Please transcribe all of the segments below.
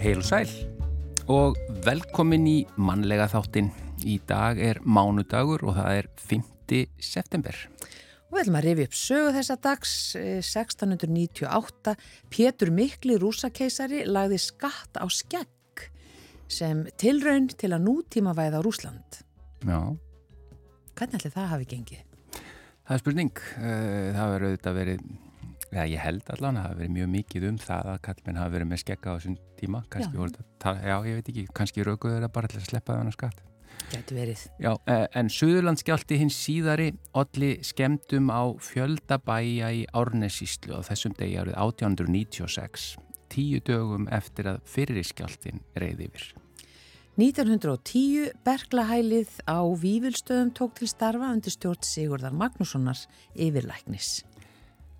Heil og sæl og velkomin í mannlega þáttin. Í dag er mánudagur og það er 5. september. Og við ætlum að rifja upp sögu þessa dags, 1698. Pétur Mikli, rúsakeisari, lagði skatt á skegg sem tilraun til að nútíma væða á Rúsland. Já. Hvernig ætli það hafi gengið? Það er spurning. Eh, það verður auðvitað verið, já ég held allan að það verið mjög mikið um það að kallmenn hafi verið með skegga á þessum tíma. Kanski Já. voru þetta, já ég veit ekki, kannski raukuðu þeirra bara til að sleppa þennan skatt. Gæti verið. Já, eh, en Suðurlandskjálti hins síðari olli skemmtum á fjöldabæja í Árnesíslu á þessum degi árið 1896, tíu dögum eftir að fyrirskjáltin reyði yfir. 1910 Berglahælið á Vífilstöðum tók til starfa undir stjórn Sigurðar Magnússonar yfirlæknis.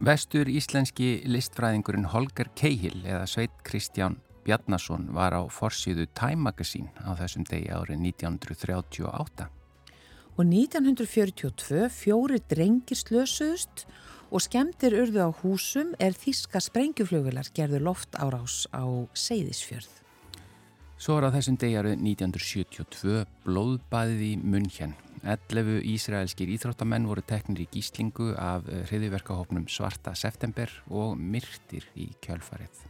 Vestur íslenski listfræðingurinn Holger Cahill eða Sveit Kristján Bjarnason var á forsýðu Time Magazine á þessum degi árið 1938. Og 1942 fjóri drengir slösuðust og skemmtir urðu á húsum er þíska sprengjuflugvilar gerðu loft árás á Seyðisfjörð. Svo var á þessum degi árið 1972 blóðbæðið í München. 11 ísraelskir íþróttamenn voru teknir í gíslingu af hriðiverkahópnum Svarta september og myrtir í kjölfarið.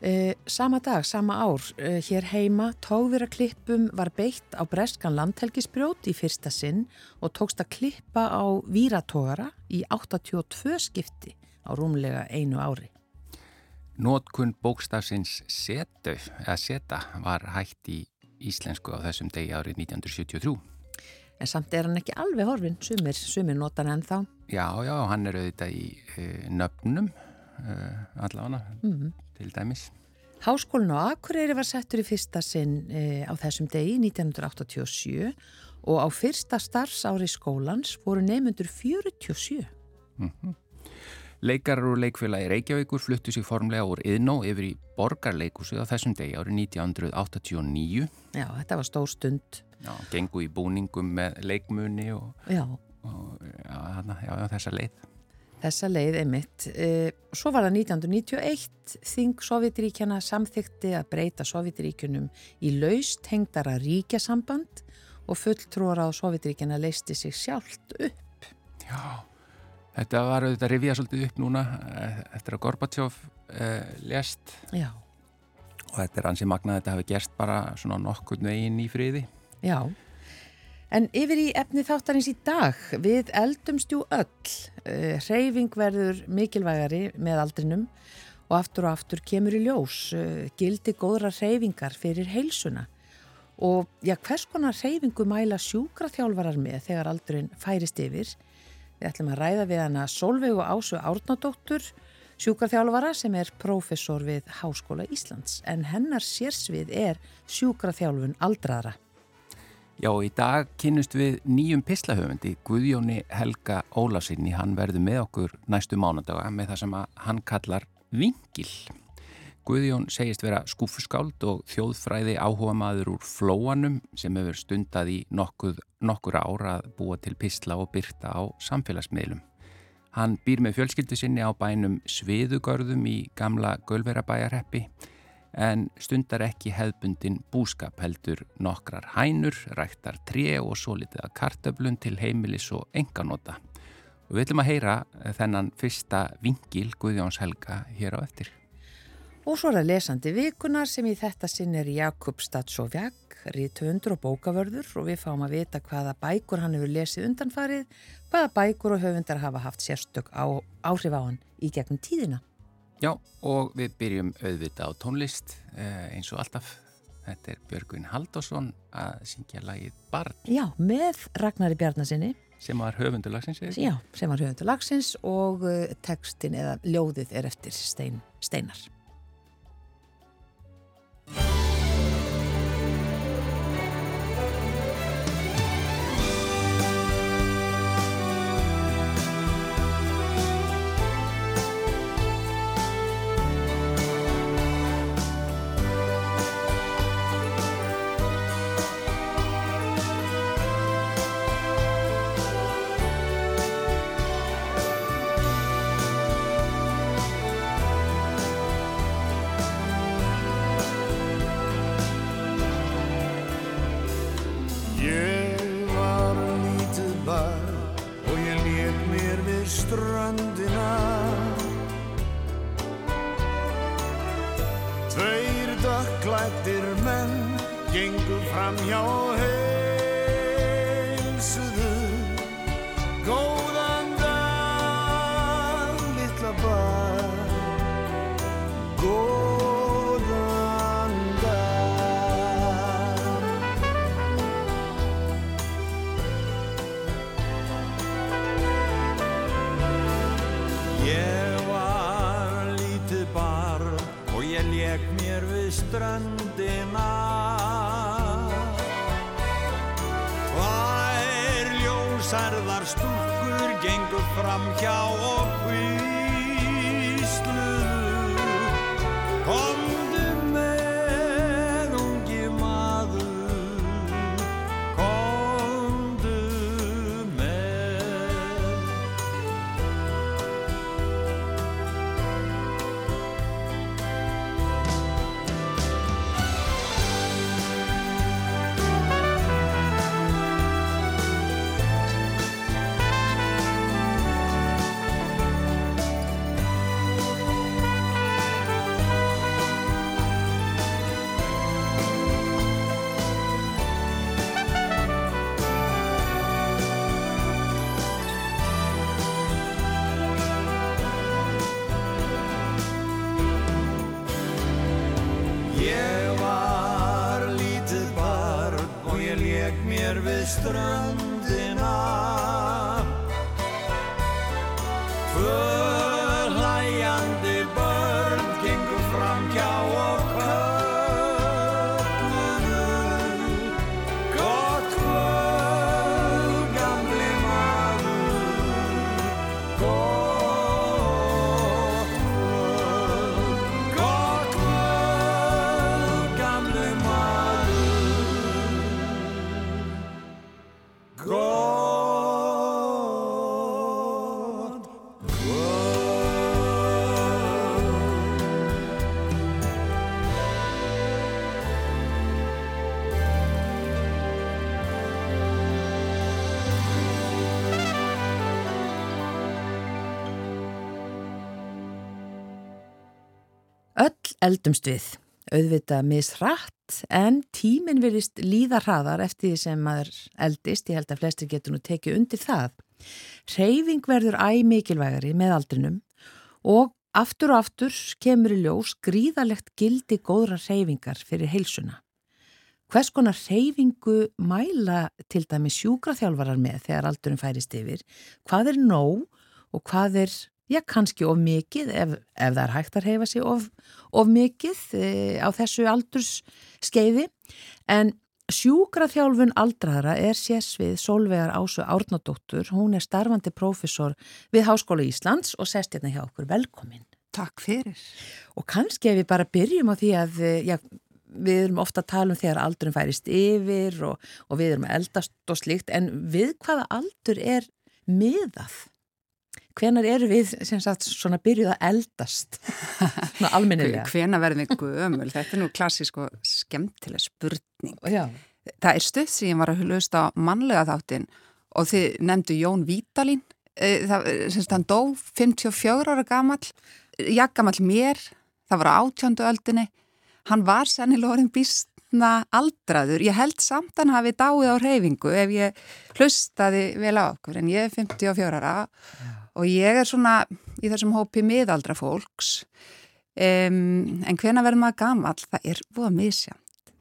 Eh, sama dag, sama ár, eh, hér heima tóðviraklippum var beitt á breskan landhelgisbrjót í fyrsta sinn og tókst að klippa á víratógara í 82 skipti á rúmlega einu ári. Nótkun bókstafsins setu, seta var hætt í íslensku á þessum degi árið 1973. En samt er hann ekki alveg horfin, sumir, sumir notar hann þá. Já, já, hann er auðvitað í uh, nöfnum uh, allavega Mm. til dæmis. Háskólinn á Akureyri var settur í fyrsta sinn eh, á þessum degi 1987 og á fyrsta starfsári skólans voru nefnundur 47. Leikarar og leikfélagi Reykjavíkur fluttu sér formlega úr Yðnó yfir í borgarleikusu á þessum degi árið 1989. Já, þetta var stór stund. Já, gengu í búningum með leikmuni og, Já, og já, já, þessa leið. Þessa leið einmitt. Eh, Svo var það 1991, þing Sovjetiríkjana samþykti að breyta Sovjetiríkjunum í laust hengdara ríkjasamband og fulltrúar á Sovjetiríkjana leisti sig sjálft upp. Já, þetta var auðvitað rifjað svolítið upp núna eh, eftir að Gorbachev eh, lést Já, og þetta er ansið magnað að þetta hafi gerst bara svona nokkurn veginn í friði. já. En yfir í efni þáttarins í dag, við eldumstjú öll, uh, hreyfing verður mikilvægari með aldrinum og aftur og aftur kemur í ljós, uh, gildi góðra hreyfingar fyrir heilsuna. Og já, hvers konar hreyfingu mæla sjúkraþjálfarar með þegar aldurinn færist yfir? Við ætlum að ræða við hana Solveigu Ásu Árnadóttur, sjúkraþjálfara sem er prófessor við Háskóla Íslands, en hennar sérsvið er sjúkraþjálfun aldraðra. Já, í dag kynnust við nýjum pislahöfundi, Guðjóni Helga Ólasinni, hann verður með okkur næstu mánudaga með það sem hann kallar vingil. Guðjón segist vera skúfuskáld og þjóðfræði áhuga maður úr flóanum sem hefur stundað í nokkuð, nokkur ára að búa til pisla og byrta á samfélagsmiðlum. Hann býr með fjölskyldu sinni á bænum Sviðugörðum í gamla Gölverabæjarheppi en stundar ekki hefðbundin búskap heldur nokkrar hænur, ræktar tré og svo litið að kartöflun til heimilis og enganóta. Og við ætlum að heyra þennan fyrsta vingil Guðjóns Helga hér á eftir. Og svo er það lesandi vikunar sem í þetta sinn er Jakob Stadsovjak, rítuundur og bókavörður og við fáum að vita hvaða bækur hann hefur lesið undanfarið, hvaða bækur og höfundar hafa haft sérstök á, áhrif á hann í gegnum tíðina. Já, og við byrjum auðvitað á tónlist eh, eins og alltaf. Þetta er Björgvin Haldásson að syngja lagið Barn Já, með Ragnari Bjarnasinni, sem var höfundulagsins. eða ekki? já, sem var höfundur lagsins og uh, textin eða ljóðið er eftir stein, Steinar. Barn gengur fram og ég leik mér við ströndina. Tvö eldumst við, auðvitað misrætt en tíminn verist líða hraðar eftir því sem maður eldist, ég held að flestir getur nú tekið undir það. Hreyfing verður æg mikilvægari með aldrinum og aftur og aftur kemur í ljós gríðalegt gildi góðra hreyfingar fyrir heilsuna. Hvers konar hreyfingu mæla til dæmi sjúkraþjálfarar með þegar aldurinn færist yfir? Hvað er nóg og hvað er, já kannski of mikið ef, ef það er hægt að hreyfa sig of, of mikið e, á þessu aldurskeiði? En sjúkraþjálfun aldraðra er sérsvið Solvegar Ásu Árnadóttur, hún er starfandi prófessor við Háskóla Íslands og sest hérna hjá okkur velkomin. Takk fyrir. Og kannski ef við bara byrjum á því að já, við erum ofta að tala um þegar aldurinn færist yfir og, og við erum eldast og slíkt en við hvaða aldur er miðað? Hvenar eru við sem sagt svona byrjuð að eldast? svona almennilega. Hvena verðum við gömul? Þetta er nú klassísk og skemmtileg spurning. Já. Það er stutt sem ég var að hlusta á mannlega þáttin og þið nefndu Jón Vítalín. Eh, Það, semst, hann dó 54 ára gamall, jakkamall mér, það var á átjöndu öldinni. Hann var sennilega orðin býstna aldraður. Ég held samt hann hafi dáið á reyfingu ef ég hlustaði vel á okkur en ég er 54 ára og ég er svona í þessum hópi miðaldra fólks. Um, en hvena verður maður gamall? Það er búið að misja.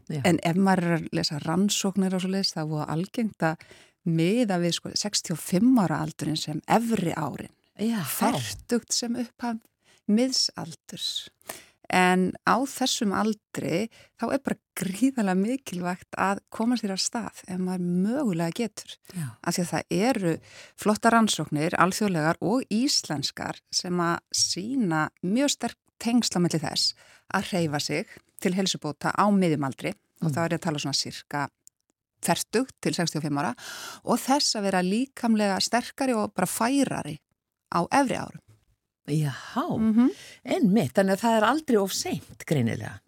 Já. En ef maður er að lesa rannsóknir og svo leist, það er búið að miða við sko, 65 ára aldurinn sem efri árin. Já. Fertugt sem upphaf miðsaldurs. En á þessum aldri þá er bara gríðarlega mikilvægt að koma sér að stað ef maður mögulega getur. Já. Af því að það eru flotta rannsóknir, alþjóðlegar og íslenskar sem að sína mjög sterk tengsla melli þess að reyfa sig til helsubóta á miðjumaldri og þá er ég að tala svona cirka 40 til 65 ára og þess að vera líkamlega sterkari og bara færari á efri árum. Já, Mm -hmm. einmitt, þannig að það er aldrei of seint greinilega.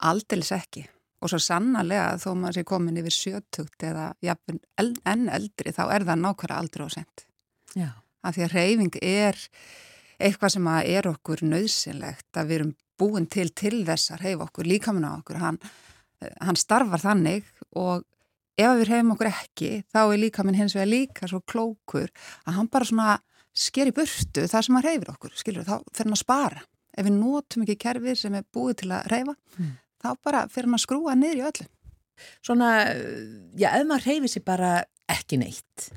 Aldeilis ekki. Og svo sannarlega þó maður sé komin yfir sjötugt eða el- enn eldri þá er það nákvæmlega aldrei og sent. Já. af því að reyfing er eitthvað sem er okkur nöðsynlegt að við erum búin til til þess að reyfa okkur líkamann á okkur, hann, hann starfar þannig og ef við reyfum okkur ekki þá er líkamann hins vegar líka svo klókur að hann bara svona sker í burtu það sem hann reyfir okkur, skilur, þá fyrir hann að spara ef við nótum ekki kerfið sem er búið til að reyfa, mm. þá bara fyrir hann að skrúa niður í öllu. Svona, já, ef maður reyfir sér bara ekki neitt,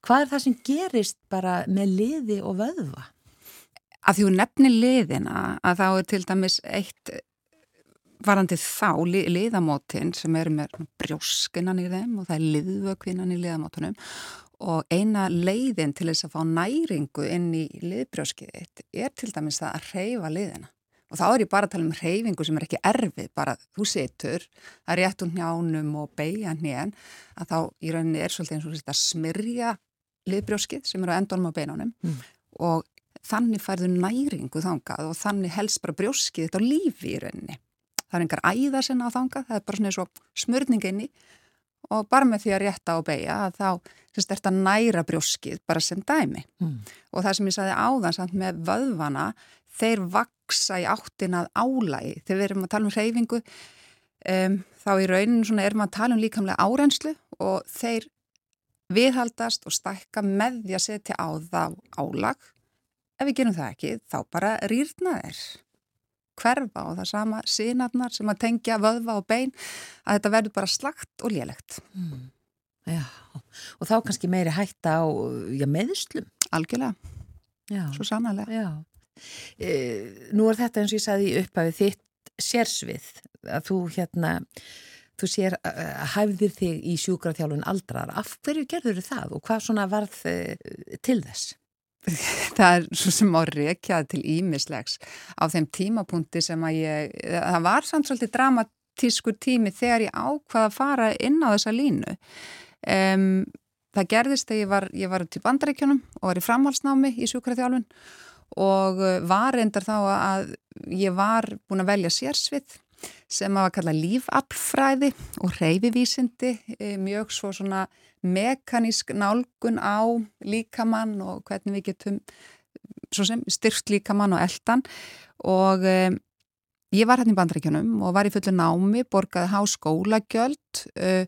hvað er það sem gerist bara með liði og vöðva? Að því hún nefnir liðina að þá er til dæmis eitt varandi þá li, liðamótin sem eru með brjóskinan í þeim og það er liðvökvinan í liðamótunum og eina leiðin til þess að fá næringu inn í liðbrjóskiðitt er til dæmis að reyfa liðina og þá er ég bara að tala um reyfingu sem er ekki erfið, bara þú setur að réttum njánum og beigja hnjén að þá í rauninni er svolítið eins og þetta smyrja liðbrjóskið sem eru á endunum á beinunum mm. og þannig færðu næringu þangað og þannig helst bara brjóskið þetta á lífi í rauninni það er engar æða sinna á þanga, það er bara svona eins og smörninginni og bara með því að rétta og beigja að þá semst er þetta næra brjóskið bara sem dæmi. Mm. og það sem ég saði áðan samt með vöðvana þeir vaksa í áttinað álægi þegar við erum að tala um reyfingu um, þá í rauninu svona erum að tala um líkamlega árenslu og þeir viðhaldast og stækka með því að setja á það álag. Ef við gerum það ekki þá bara rýrna þeir hverfa og það sama sínarnar sem að tengja vöðva og bein að þetta verður bara slagt og lélegt. Mm. Já, og þá kannski meiri hætta á já, meðslum. Algjörlega, já. svo sannarlega. Já. E, nú er þetta eins og ég sagði upphafið þitt sérsvið að þú hérna, þú sér að hæfðir þig í sjúkraþjálfun aldrar. Af hverju gerður það og hvað svona varð e, til þess? það er svo sem á reykjaði til ímislegs á þeim tímapunkti sem að ég, það var samt svolítið dramatískur tími þegar ég ákvaða að fara inn á þessa línu. Um, það gerðist þegar ég var, ég var til bandaríkjunum og var í framhalsnámi í sjúkvæðarþjálfun og uh, var reyndar þá að ég var búin að velja sérsvið sem að var kallað lífaflfræði og reyfivísindi eh, mjög svo svona mekanísk nálgun á líkamann og hvernig við getum styrkt líkamann og eldan og um, ég var hérna í bandrækjunum og var í fullu námi, borgaði háskólagjöld uh,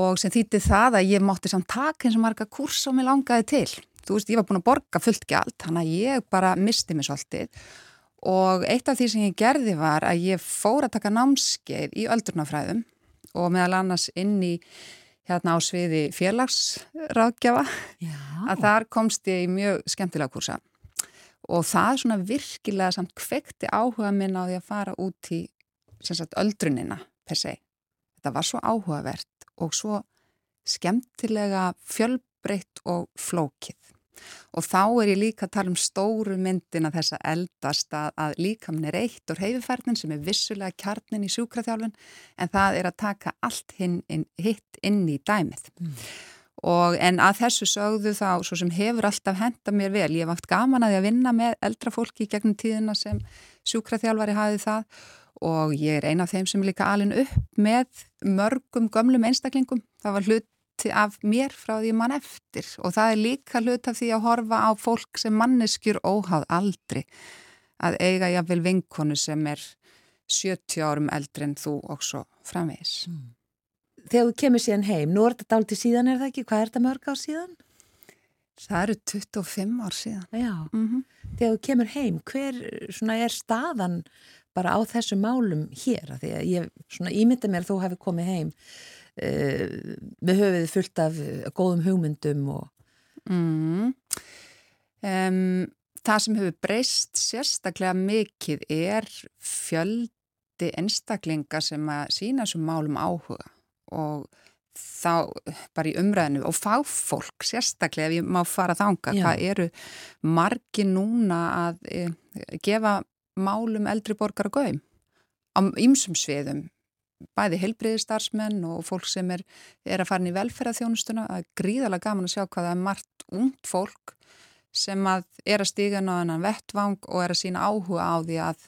og sem þýtti það að ég mátti samt taka eins og marga kurs og mér langaði til. Þú veist, ég var búin að borga fullt gjald, þannig að ég bara misti mig svolítið og eitt af því sem ég gerði var að ég fór að taka námskeið í öldrunafræðum og meðal annars inn í hérna á sviði félagsráðgjafa. Að þar komst ég í mjög skemmtilega kursa. Og það svona virkilega samt kvekti áhuga minn á því að fara út í sagt, öldrunina per se. Þetta var svo áhugavert og svo skemmtilega fjölbreytt og flókið og þá er ég líka að tala um stóru myndina þess að eldast að, að líkamn er eitt og heiðuferðin sem er vissulega kjarnin í sjúkraþjálfun en það er að taka allt hinn, inn, hitt inn í dæmið mm. og en að þessu sögðu þá svo sem hefur alltaf henda mér vel ég hef haft gaman að ég að vinna með eldra fólki gegnum tíðina sem sjúkraþjálfari hafi það og ég er eina af þeim sem líka alin upp með mörgum gömlum einstaklingum það var hlut hluti af mér frá því mann eftir og það er líka hlut af því að horfa á fólk sem manneskjur óháð aldri að eiga jáfnvel vinkonu sem er 70 árum eldri en þú og svo framvegis. Mm. Þegar þú kemur síðan heim, nú er þetta dálti síðan er það ekki, hvað er þetta mörg á síðan? Það eru 25 ár síðan. Já, mm -hmm. þegar þú kemur heim, hver er staðan bara á þessu málum hér? Því að ég ímynda mér að þú hefði komið heim uh, með höfuð fullt af eh, góðum hugmyndum og mm. um, Það sem hefur breyst sérstaklega mikið er fjöldi einstaklinga sem að sína þessum málum áhuga og þá bara í umræðinu og fáfólk sérstaklega ef ég má fara þánga, það eru margi núna að e, gefa málum eldri borgar og gauðum á ymsum sviðum bæði heilbriðistarsmenn og fólk sem er, er að fara inn í velferðarþjónustuna er gríðalega gaman að sjá hvað það er margt ungt fólk sem að er að stíga náðan vettvang og er að sína áhuga á því að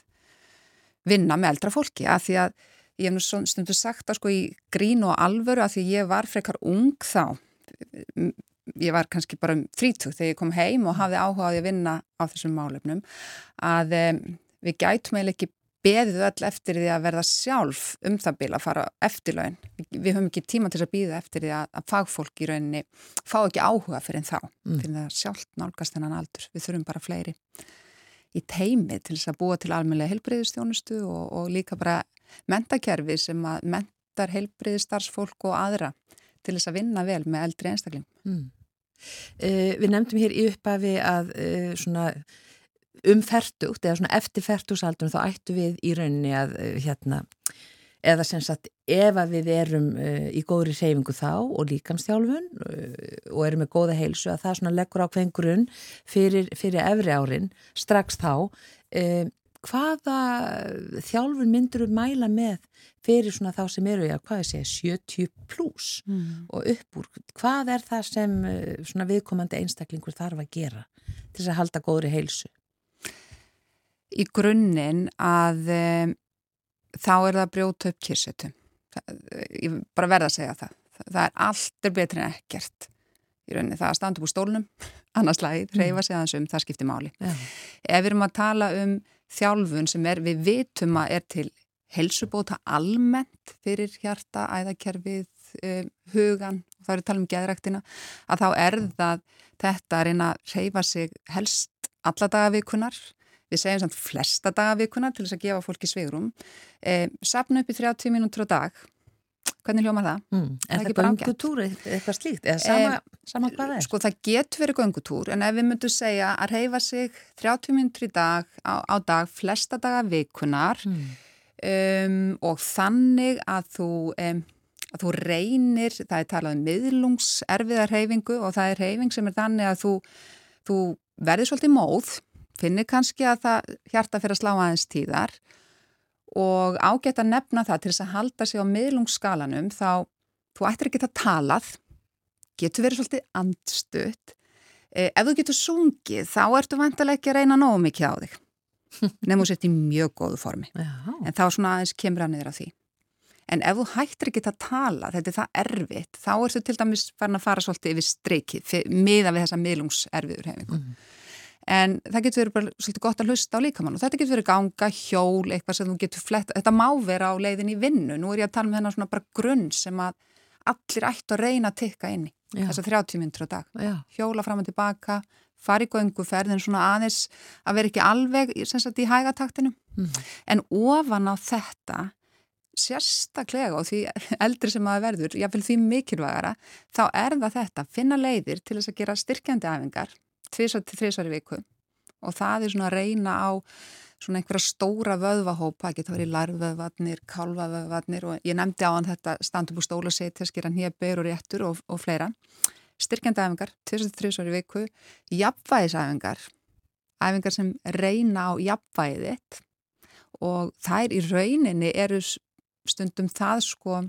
vinna með eldra fólki. Að því að ég hef nú stundu sagt að sko í grín og alvöru að því ég var frekar ung þá. Ég var kannski bara um 30 þegar ég kom heim og hafði áhugaði að vinna á þessum málefnum að um, við gætum eða ekki beðið öll eftir því að verða sjálf um það bila að fara eftir laun. Við höfum ekki tíma til að býða eftir því að, að fagfólk í rauninni fá ekki áhuga fyrir en þá, mm. fyrir það sjálf nálgast hennan aldur. Við þurfum bara fleiri í teimi til þess að búa til almenlega helbreyðistjónustu og, og líka bara mentakerfi sem að mentar helbreyðistarsfólk og aðra til þess að vinna vel með eldri einstakling. Mm. Uh, við nefndum hér í upphafi að uh, svona umfertugt eða svona eftir fertugsaldun þá ættu við í rauninni að uh, hérna, eða sem sagt ef að við erum í góðri reyfingu þá og líkamstjálfun og erum með góða heilsu að það svona leggur á hvern grunn fyrir, fyrir efri árin strax þá hvaða þjálfun myndur við mæla með fyrir svona þá sem eru, já, hvað ég segja, 70 pluss mm. og uppúr. Hvað er það sem eh, svona viðkomandi einstaklingur þarf að gera til þess að halda góðri heilsu? Í grunninn að um, þá er það að brjóta upp kyrsetum. Ég bara verða að segja það. Það er allt er betri en ekkert. Í rauninni það að standa upp úr stólnum, annars lagið, reyfa mm. sig aðeins um, það skiptir máli. Já. Ef við erum að tala um þjálfun sem er, við vitum að er til helsubóta almennt fyrir hjarta, æðakerfið, um, hugan, þá er við tala um geðræktina, að þá er það þetta að reyna að reyfa sig helst alla dagavikunar, við segjum samt flesta dagavikunar til þess að gefa fólki svegrum, eh, sapna upp í 30 mínútur á dag, hvernig hljóma það? Mm, er það, það göngutúr eitthvað slíkt? Eða sama, eh, sama hvað er? Sko það getur verið göngutúr en ef við myndum segja að reyfa sig 30 mínútur í dag á, á dag, flesta dagavikunar, mm um, og þannig að þú, um, að þú reynir, það er talað um miðlungserfiðarheyfingu og það er heyfing sem er þannig að þú, þú verður svolítið móð, finnir kannski að það hjarta fyrir að slá aðeins tíðar og ágætt að nefna það til þess að halda sig á miðlungsskalanum þá þú ættir ekki að talað, getur verið svolítið andstutt. Eh, ef þú getur sungið þá ertu vantilega ekki að reyna nógu mikið á þig nefnum þú sett í mjög góðu formi Já. en þá svona aðeins kemur að niður af því en ef þú hættir ekki að tala þetta er það erfitt, þá ertu til dæmis farin að fara svolítið yfir streikið miða við þessa miðlungserfiður hefingu mm. En það getur verið bara svolítið gott að hlusta á líkamann og þetta getur verið ganga, hjól eitthvað sem þú getur flett, þetta má vera á leiðin í vinnu, nú er ég að tala um þennan svona bara grunn sem að allir ættu að reyna að tikka inni, þess að 30 minnur á dag, Já. hjóla fram og tilbaka fari gönguferð en svona aðeins að vera ekki alveg sagt, í hægataktinu mm. en ofan á þetta sérstaklega og því eldri sem að verður, jáfnveil því mikilvægara þá er það þetta, finna leiðir til þess að gera styrkjandi æfingar tvísar til þrísar í viku. Og það er svona að reyna á svona einhverja stóra vöðvahópa, það getur verið larvöðvarnir, kálvavöðvarnir og ég nefndi á hann þetta stand upp úr stóla set, skera nýja og réttur og, og fleira. Styrkjandæfingar, 23 ári viku, jafnvægisæfingar, æfingar sem reyna á jafnvægið og þær í rauninni eru stundum það sko,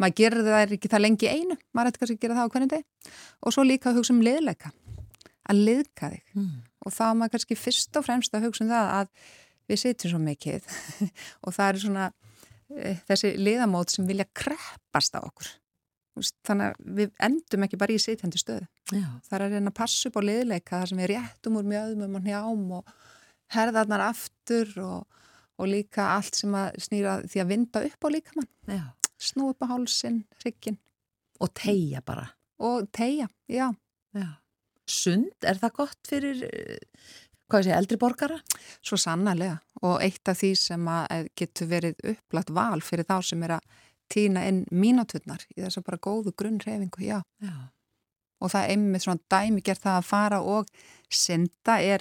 maður gerir það ekki það lengi einu, maður ætti kannski að gera það á hvernig deg og svo líka að hugsa um liðleika, að liðka þig. Mm. og þá maður kannski fyrst og fremst að hugsa um það að við sitjum svo mikið og það er svona e, þessi liðamót sem vilja kreppast á okkur. Þannig að við endum ekki bara í sitjandi stöðu. Já. það er að reyna að passa upp á liðleika þar sem við réttum úr mjöðum og njám og herðarnar aftur og, og líka allt sem að snýra því að vinda upp á líkamann. Snú upp á hálsin, ryggin og tegja bara. Og tegja, já. já Sund, er það gott fyrir hvað sé, eldri borgara? Svo sannarlega og eitt af því sem getur verið upplætt val fyrir þá sem er að týna inn mínaturnar í þess að bara góðu grunnreifingu, já. já. Og það er einmitt svona dæmi gert það að fara og synda er,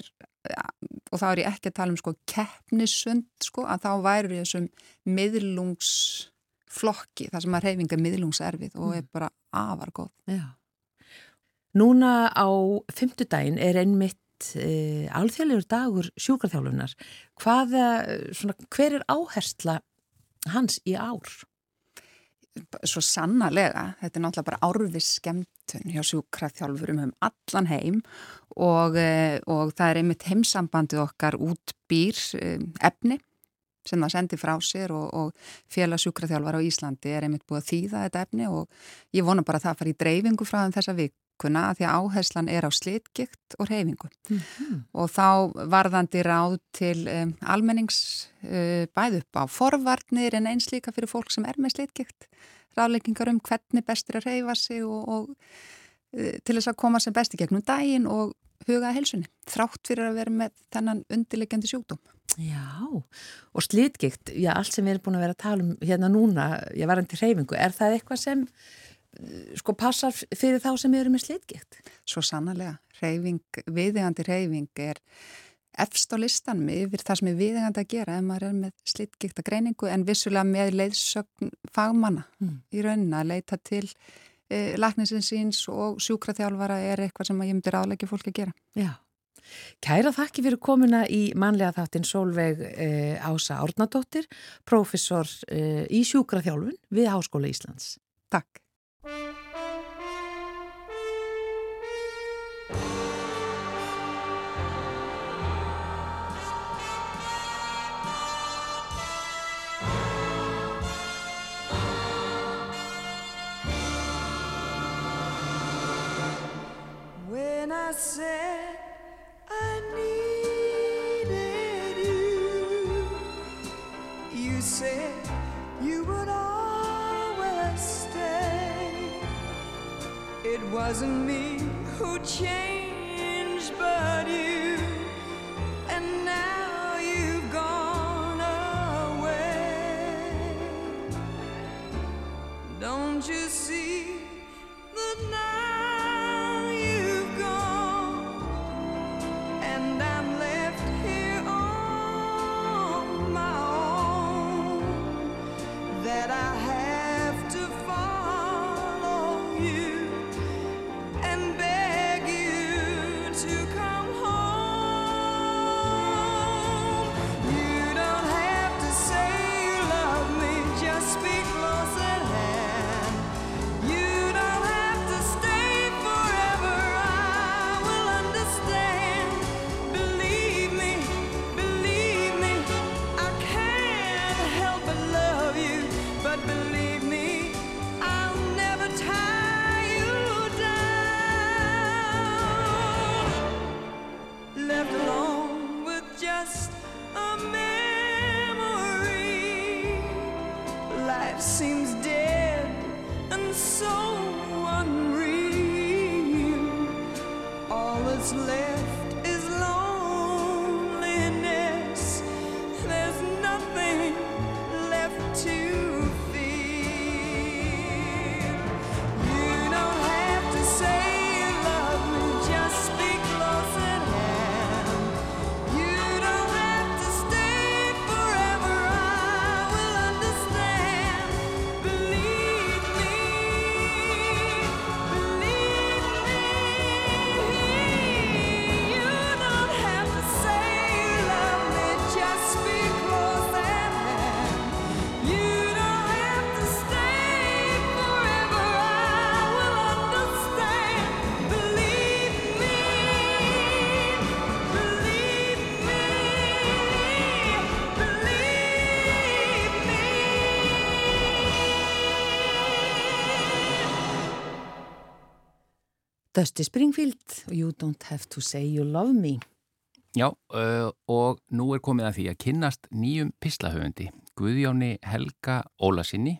og þá er ég ekki að tala um sko keppnissund sko, að þá væri við þessum miðlungsflokki, það sem að reifinga miðlungserfið og er mm. bara afar góð. Já. Núna á fymtudaginn er einmitt e, alþjóðlegur dagur sjúkarþjálfunar. Hvaða, svona, hver er áhersla hans í ár? svo sannarlega, þetta er náttúrulega bara árvis skemmtun hjá sjúkraþjálfurum um allan heim og, eh, og það er einmitt heimsambandið okkar út býr eh, efni sem það sendir frá sér og, og félagsjúkraþjálfar á Íslandi er einmitt búið að þýða þetta efni og ég vona bara að það fari í dreifingu frá þessa viku notkunna því að áherslan er á slitgikt og reyfingu Mm -hmm. og þá varðandi ráð til um, almennings uh, bæð upp á forvarnir en eins líka fyrir fólk sem er með slitgikt ráðleggingar um hvernig bestur að reyfa sig og, og uh, til þess að koma sem besti gegnum daginn og huga að helsunni þrátt fyrir að vera með þennan undirlegjandi sjúkdóm. Já, og slitgikt, já, allt sem við erum búin að vera að tala um hérna núna, ég var enn til reyfingu, er það eitthvað sem sko passar fyrir þá sem eru með slitgikt? Svo sannlega, reyfing, viðegandi reyfing er efst á listanum yfir það sem er viðegandi að gera ef maður er með slitgikta greiningu en vissulega með leiðsögn fagmanna Mm. í raunin að leita til e, læknisins síns og sjúkraþjálfara er eitthvað sem ég myndi ráðleggja fólki að gera. Já. Kæra þakki fyrir komuna í manlega þáttin Solveig eh, Ása Árnadóttir, professor eh, í sjúkraþjálfun við Háskóla Íslands. Takk. I needed you, you said you would always stay. It wasn't me who changed, but you, Dusty Springfield, You don't have to say you love me. Já, uh, og nú er komið að því að kynnast nýjum pislahöfundi, Guðjóni Helga Ólasinni.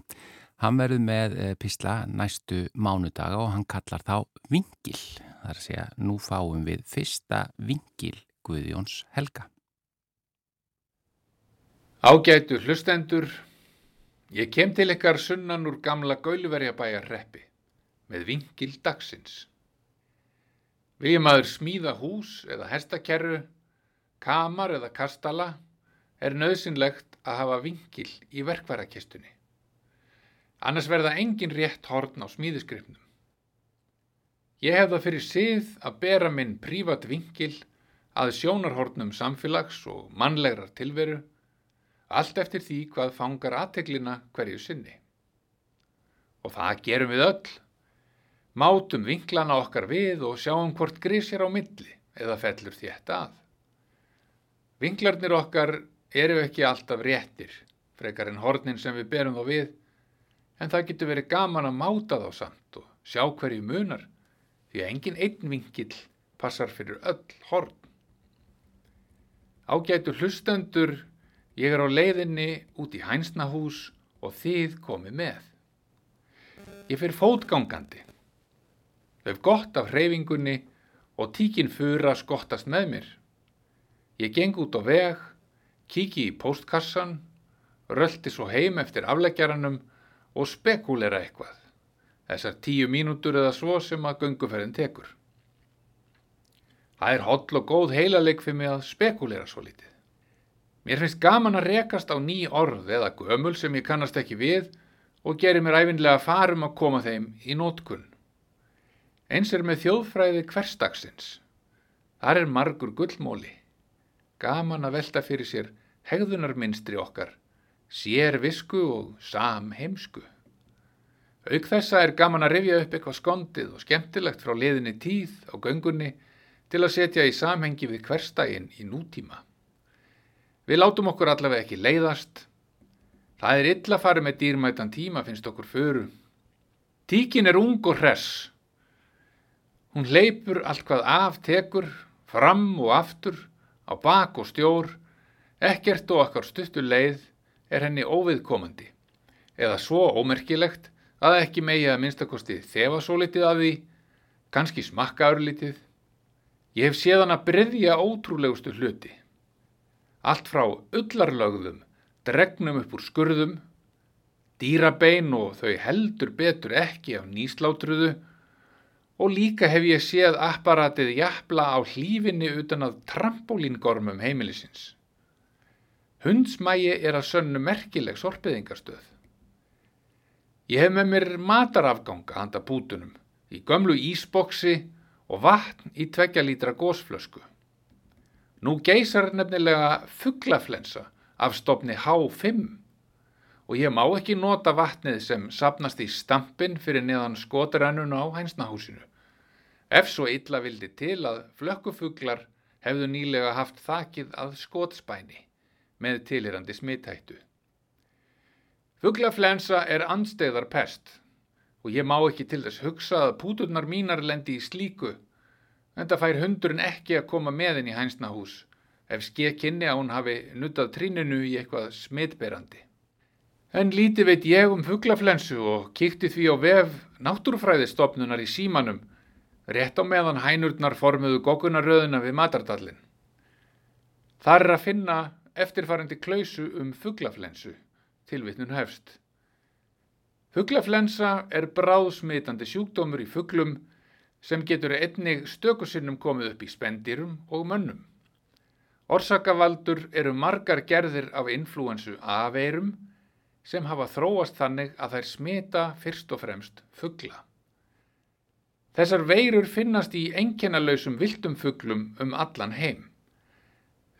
Hann verður með uh, pisla næstu mánudaga og hann kallar þá vingil. Það er að segja, nú fáum við fyrsta vingil Guðjóns Helga. Ágætu hlustendur, ég kem til ykkar sunnan úr gamla gaulverjabæjar reppi með vingil dagsins. Við maður smíða hús eða hestakerru, kamar eða kastala er nöðsynlegt að hafa vingil í verkværakistunni. Annars verða engin rétt horn á smíðiskrifnum. Ég hef það fyrir sið að bera minn prívat vingil að sjónarhornum samfélags og mannlegrar tilveru allt eftir því hvað fangar aðteglina hverju sinni. Og það gerum við öll. Mátum vinklana okkar við og sjáum hvort grísir á milli eða fellur þétt að. Vinklarnir okkar eru ekki alltaf réttir, frekar en hornin sem við berum þá við, en það getur verið gaman að máta þá samt og sjá hverju munar því að engin einn vinkill passar fyrir öll horn. Ágætu hlustendur, ég er á leiðinni út í hænsnahús og þið komið með. Ég fyrir fótgangandi. Þau hef gott af hreyfingunni og tíkin fura skottast með mér. Ég geng út á veg, kíki í póstkassan, rölti svo heim eftir afleggjaranum og spekulera eitthvað. Þessar tíu mínútur eða svo sem að gönguferðin tekur. Það er holl og góð heilaleg fyrir mig að spekulera svo litið. Mér finnst gaman að rekast á ný orð eða gömul sem ég kannast ekki við og gerir mér æfinlega farum að koma þeim í nótkunn. Eins er með þjóðfræði hverstagsins. Þar er margur gullmóli. Gaman að velta fyrir sér hegðunarminstri okkar, sér visku og sam heimsku. Auk þessa er gaman að rifja upp eitthvað skondið og skemmtilegt frá liðinni tíð á göngunni til að setja í samhengi við hverstaginn í nútíma. Við látum okkur allavega ekki leiðast. Það er illa fara með dýrmætan tíma finnst okkur föru. Tíkin er ung og hress. Hún hleypur allt hvað af tekur, fram og aftur, á bak og stjór, ekkert og okkar stuttu leið er henni óviðkomandi, eða svo ómerkilegt að ekki megi að minnstakosti þefa svo litið að því, kannski smakka örlítið. Ég hef séð hann að breyðja ótrúlegustu hluti. Allt frá ullarlögðum, dregnum upp úr skurðum, dýrabein og þau heldur betur ekki af nýslátruðu og líka hef ég séð apparatið jafla á hlífinni utan að trampolíngormum heimilisins. Hundsmægi er að sönnu merkileg sorpiðingarstöð. Ég hef með mér matarafganga handa pútunum í gömlu ísboksi og vatn í tveggja lítra gósflösku. Nú geysar nefnilega fugglaflensa af stopni H5 og ég má ekki nota vatnið sem sapnast í stampin fyrir neðan skotarannuna á hænsnahúsinu. Ef svo illa vildi til að flökkufuglar hefðu nýlega haft þakið að skotspæni með tilherandi smithættu. Fuglaflensa er andstæðar pest og ég má ekki til þess hugsa að púturnar mínar lendi í slíku en það fær hundurinn ekki að koma með inn í hænsnahús ef skekkinni að hún hafi nuttað tríninu í eitthvað smitberandi. En lítið veit ég um fuglaflensu og kíkti því á vef náttúrufræðistofnunar í símanum rétt á meðan hænurnar formuðu goggunaröðuna við matardallin. Þar er að finna eftirfarandi klausu um fuglaflensu, tilvitnun hefst. Fuglaflensa er bráðsmitandi sjúkdómur í fuglum sem getur einnig stökusinnum komið upp í spendirum og mönnum. Orsakavaldur eru margar gerðir af inflúensu A-veirum sem hafa þróast þannig að þær smita fyrst og fremst fugla. Þessar veirur finnast í einkennalausum viltum fuglum um allan heim.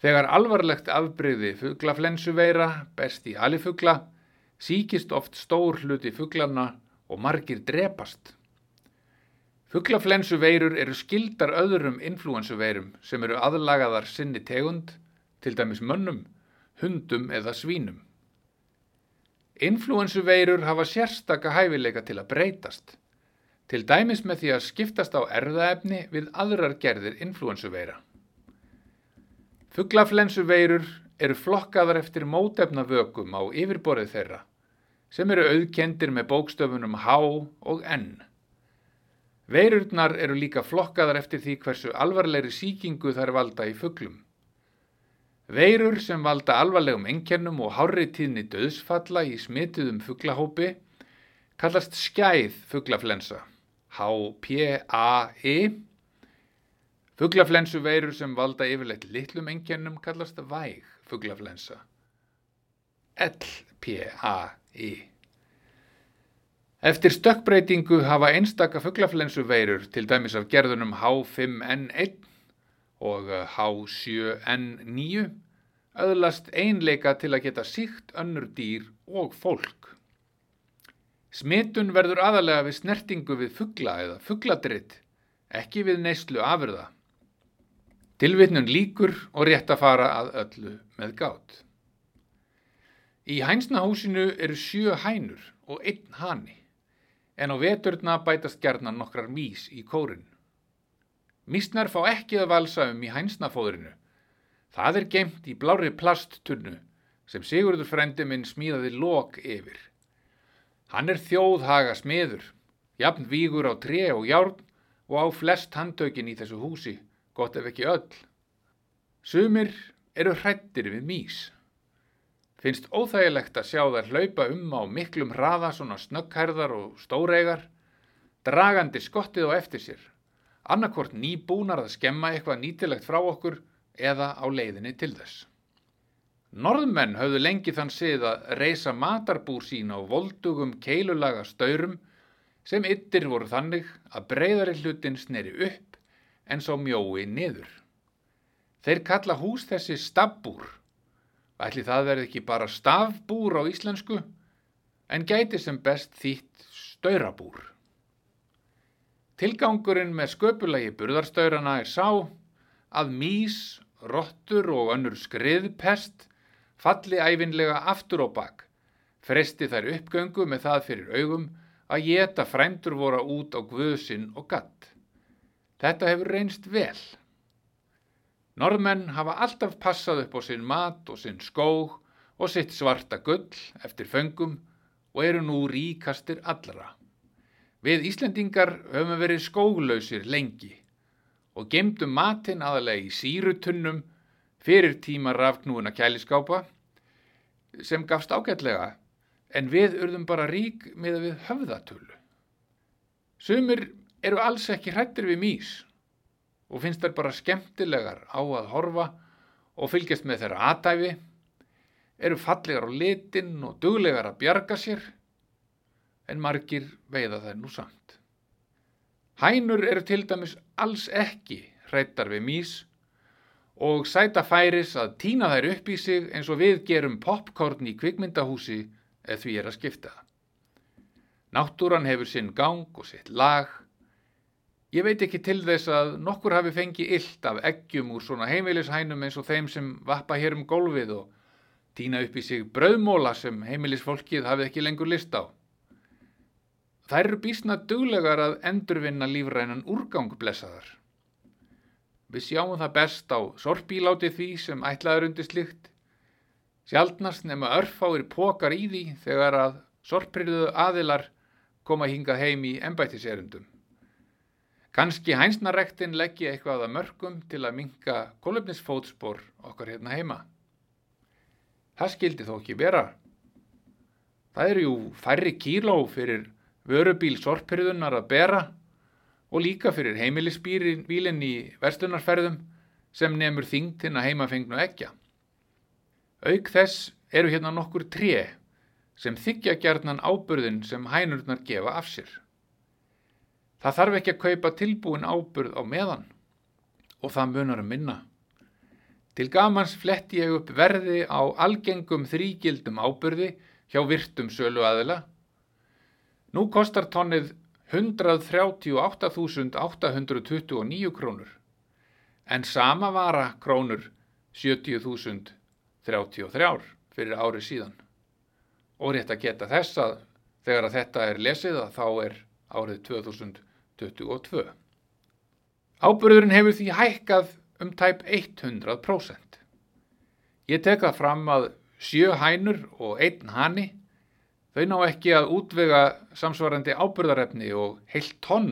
Þegar alvarlegt afbreyði fuglaflensuveira berst í alifugla, síkist oft stór hluti fuglana og margir drepast. Fuglaflensuveirur eru skildar öðrum inflúensuveirum sem eru aðlagaðar sinni tegund, til dæmis mönnum, hundum eða svínum. Inflúensuveirur hafa sérstaka hæfileika til að breytast, til dæmis með því að skiptast á erðaefni við aðrar gerðir inflúensuveira. Fuglaflensuveirur eru flokkaðar eftir mótefnavökum á yfirborðið þeirra, sem eru auðkendir með bókstöfunum H og N. Veirurnar eru líka flokkaðar eftir því hversu alvarlegri sýkingu þær valda í fuglum. Veirur sem valda alvarlegum einkennum og hárri tíðni döðsfalla í smituðum fuglahópi kallast skæð fuglaflensa, HPAI. Fuglaflensuveirur sem valda yfirleitt litlum einkennum kallast væg fuglaflensa, LPAI. Eftir stökkbreytingu hafa einstaka fuglaflensuveirur til dæmis af gerðunum H5N1 og H7N9 öðlast einleika til að geta síkt önnur dýr og fólk. Smitun verður aðalega við snertingu við fugla eða fugladritt, ekki við neyslu afurða. Tilvitnun líkur og rétt að fara að öllu með gát. Í hænsnahúsinu eru sjö hænur og einn hani, en á veturna bætast gerðna nokkrar mís í kórin. Mísnar fá ekki að valsa um í hænsnafóðrinu. Það er gemt í blári plasttunnu sem Sigurður frendi minn smíðaði lok yfir. Hann er þjóðhaga smiður, jafn vígur á tre og járn og á flest handtökin í þessu húsi, gott ef ekki öll. Sumir eru hrættir við mís. Finnst óþægilegt að sjá þær hlaupa um á miklum hraða svona snögghærðar og stóreigar, dragandi skottið á eftir sér, annarkvort nýbúnar að skemma eitthvað nýtilegt frá okkur eða á leiðinni til þess. Norðmenn höfðu lengi þann sið að reysa matarbúr sín á voldugum keilulaga staurum sem yttir voru þannig að breyðari hlutin sneri upp en svo mjói niður. Þeir kalla hús þessi stabbúr. Ætli það verði ekki bara stafbúr á íslensku en gæti sem best þýtt staurabúr. Tilgangurinn með sköpulagi burðarstaurana er sá að mís, rottur og önnur skriðpest falli æfinlega aftur á bak, fresti þær uppgöngu með það fyrir augum að geta frændur voru út á guðsinn og gatt. Þetta hefur reynst vel. Norðmenn hafa alltaf passað upp á sinn mat og sinn skóg og sitt svarta gull eftir föngum og eru nú ríkastir allra. Við Íslendingar höfum verið skóglausir lengi og gemdum matinn aðalega í sírutunnum fyrir tíma rafknúina kæliskápa sem gafst ágætlega en við urðum bara rík með við höfðatölu. Sumir eru alls ekki hrættir við mís og finnst þær bara skemmtilegar á að horfa og fylgjast með þeirra aðtæfi, eru fallegar á litin og duglegar að bjarga sér, en margir veiða þær nú samt. Hænur eru til dæmis alls ekki hrættar við mís og sæta færis að týna þær upp í sig eins og við gerum popcorn í kvikmyndahúsi eða því er að skipta. Náttúran hefur sinn gang og sitt lag. Ég veit ekki til þess að nokkur hafi fengið illt af eggjum úr svona heimilishænum eins og þeim sem vappa hér um gólfið og týna upp í sig brauðmóla sem heimilisfólkið hafi ekki lengur list á. Þær eru bísna duglegar að endurvinna lífrænan úrgang blessaðar. Við sjáum það best á sorpíláti því sem ætlaður undir slikt. Sjaldnast nema örfáir pókar í því þegar að sorpriðuðu aðilar koma hingað heim í embættiserundum. Kanski hænsnarektin leggja eitthvað að mörgum til að minka kolefnisfótspor okkar hérna heima. Það skildi þó ekki vera. Það eru jú færri kíló fyrir vörubíl sorpirðunar að bera og líka fyrir heimilisbílinn í verstunarferðum sem nefnur þingtinn að heimafengnu ekja. Auk þess eru hérna nokkur tré sem þykja gjarnan áburðin sem hænurnar gefa af sér. Það þarf ekki að kaupa tilbúin áburð á meðan og það munar um minna. Til gamans fletti ég upp verði á algengum þrígildum áburði hjá virtum sölu aðila. Nú kostar tonnið 138.829 krónur en sama vara krónur 70.033 fyrir ári síðan. Og rétt að geta þess að þegar að þetta er lesið að þá er árið 2022. Áburðurinn hefur því hækkað um tæp 100%. Ég tek það fram að sjö hænur og einn hani Þau ná ekki að útvega samsvarandi ábyrðarefni og heilt tonn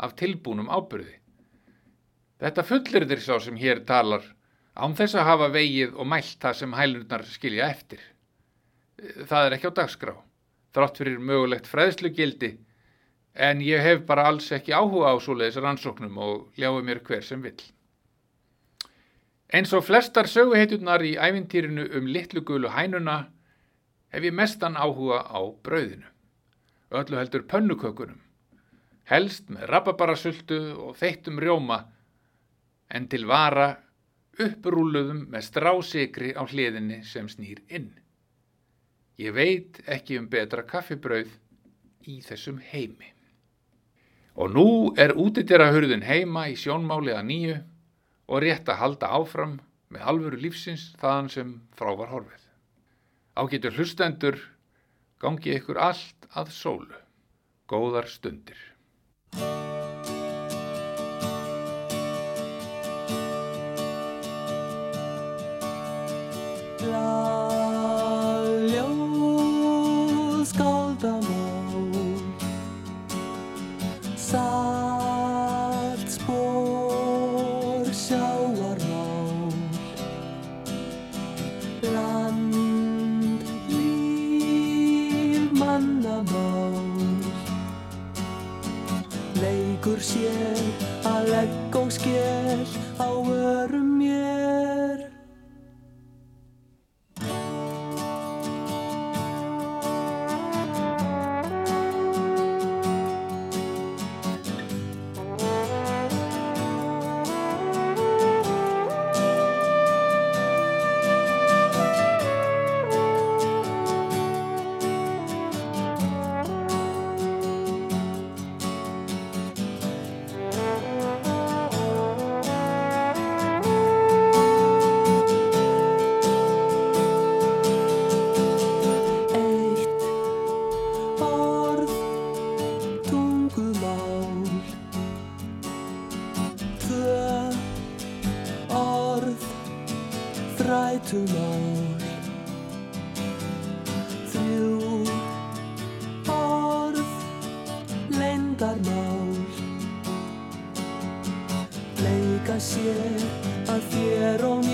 af tilbúnum ábyrði. Þetta fullir þeir sá sem hér talar án þess að hafa vegið og mælt það sem hælurnar skilja eftir. Það er ekki á dagskrá, þrátt fyrir mögulegt fræðslugildi, en ég hef bara alls ekki áhuga á svoleiðis rannsóknum og ljáu mér hver sem vill. Eins og flestar söguheitjurnar í ævintýrinu um litlu gulu hænuna hef ég mestan áhuga á brauðinu, öllu heldur pönnukökunum, helst með rababarasultu og þeittum rjóma, en til vara upprúluðum með strásikri á hliðinni sem snýr inn. Ég veit ekki um betra kaffibrauð í þessum heimi. Og nú er útidera hurðin heima í sjónmáli að nýju og rétt að halda áfram með alvöru lífsins þaðan sem frá var horfið. Ágætur hlustendur, gangi ykkur allt að sólu. Góðar stundir. Lá sér að legg og skél þrætumál Þrjú orð leyndarmál. Leika sér að þér og mér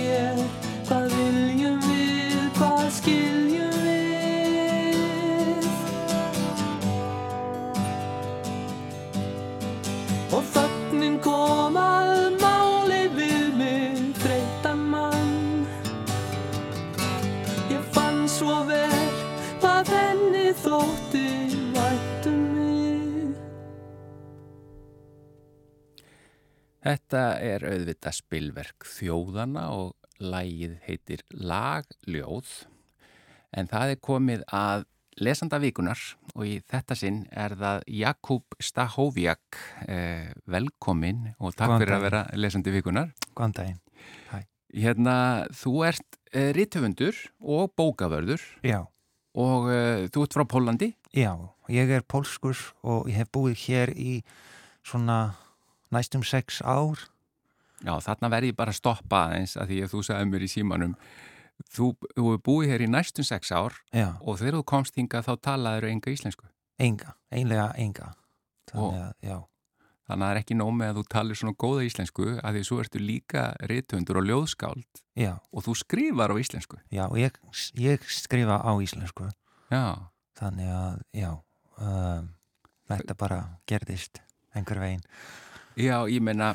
Þetta er auðvitað spilverk þjóðana og lægið heitir Lagljóð en það er komið að lesanda vikunar og í þetta sinn er það Jakub Stahoviak eh, velkomin og takk Góðan fyrir að daginn. vera lesandi vikunar. Góðan daginn. Hérna, þú ert eh, rithöfundur og bókavörður Já, og eh, þú ert frá Pólandi. já, ég er pólskur og ég hef búið hér í svona næstum sex ár. Já, þarna verði ég bara að stoppa aðeins að því að þú sagði mér í símanum þú, þú hefur búið hér í næstum sex ár Já, og þegar þú komst hingað þá talaður enga íslensku. enga, einlega enga. Þannig að, Þannig að það er ekki nóg með að þú talir svona góða íslensku að því svo ertu líka rithundur og ljóðskáld já, og þú skrifar á íslensku. já, ég, ég skrifa á íslensku. Já, Þannig að, já, um, þetta bara gerðist einhver veginn. Já ég meina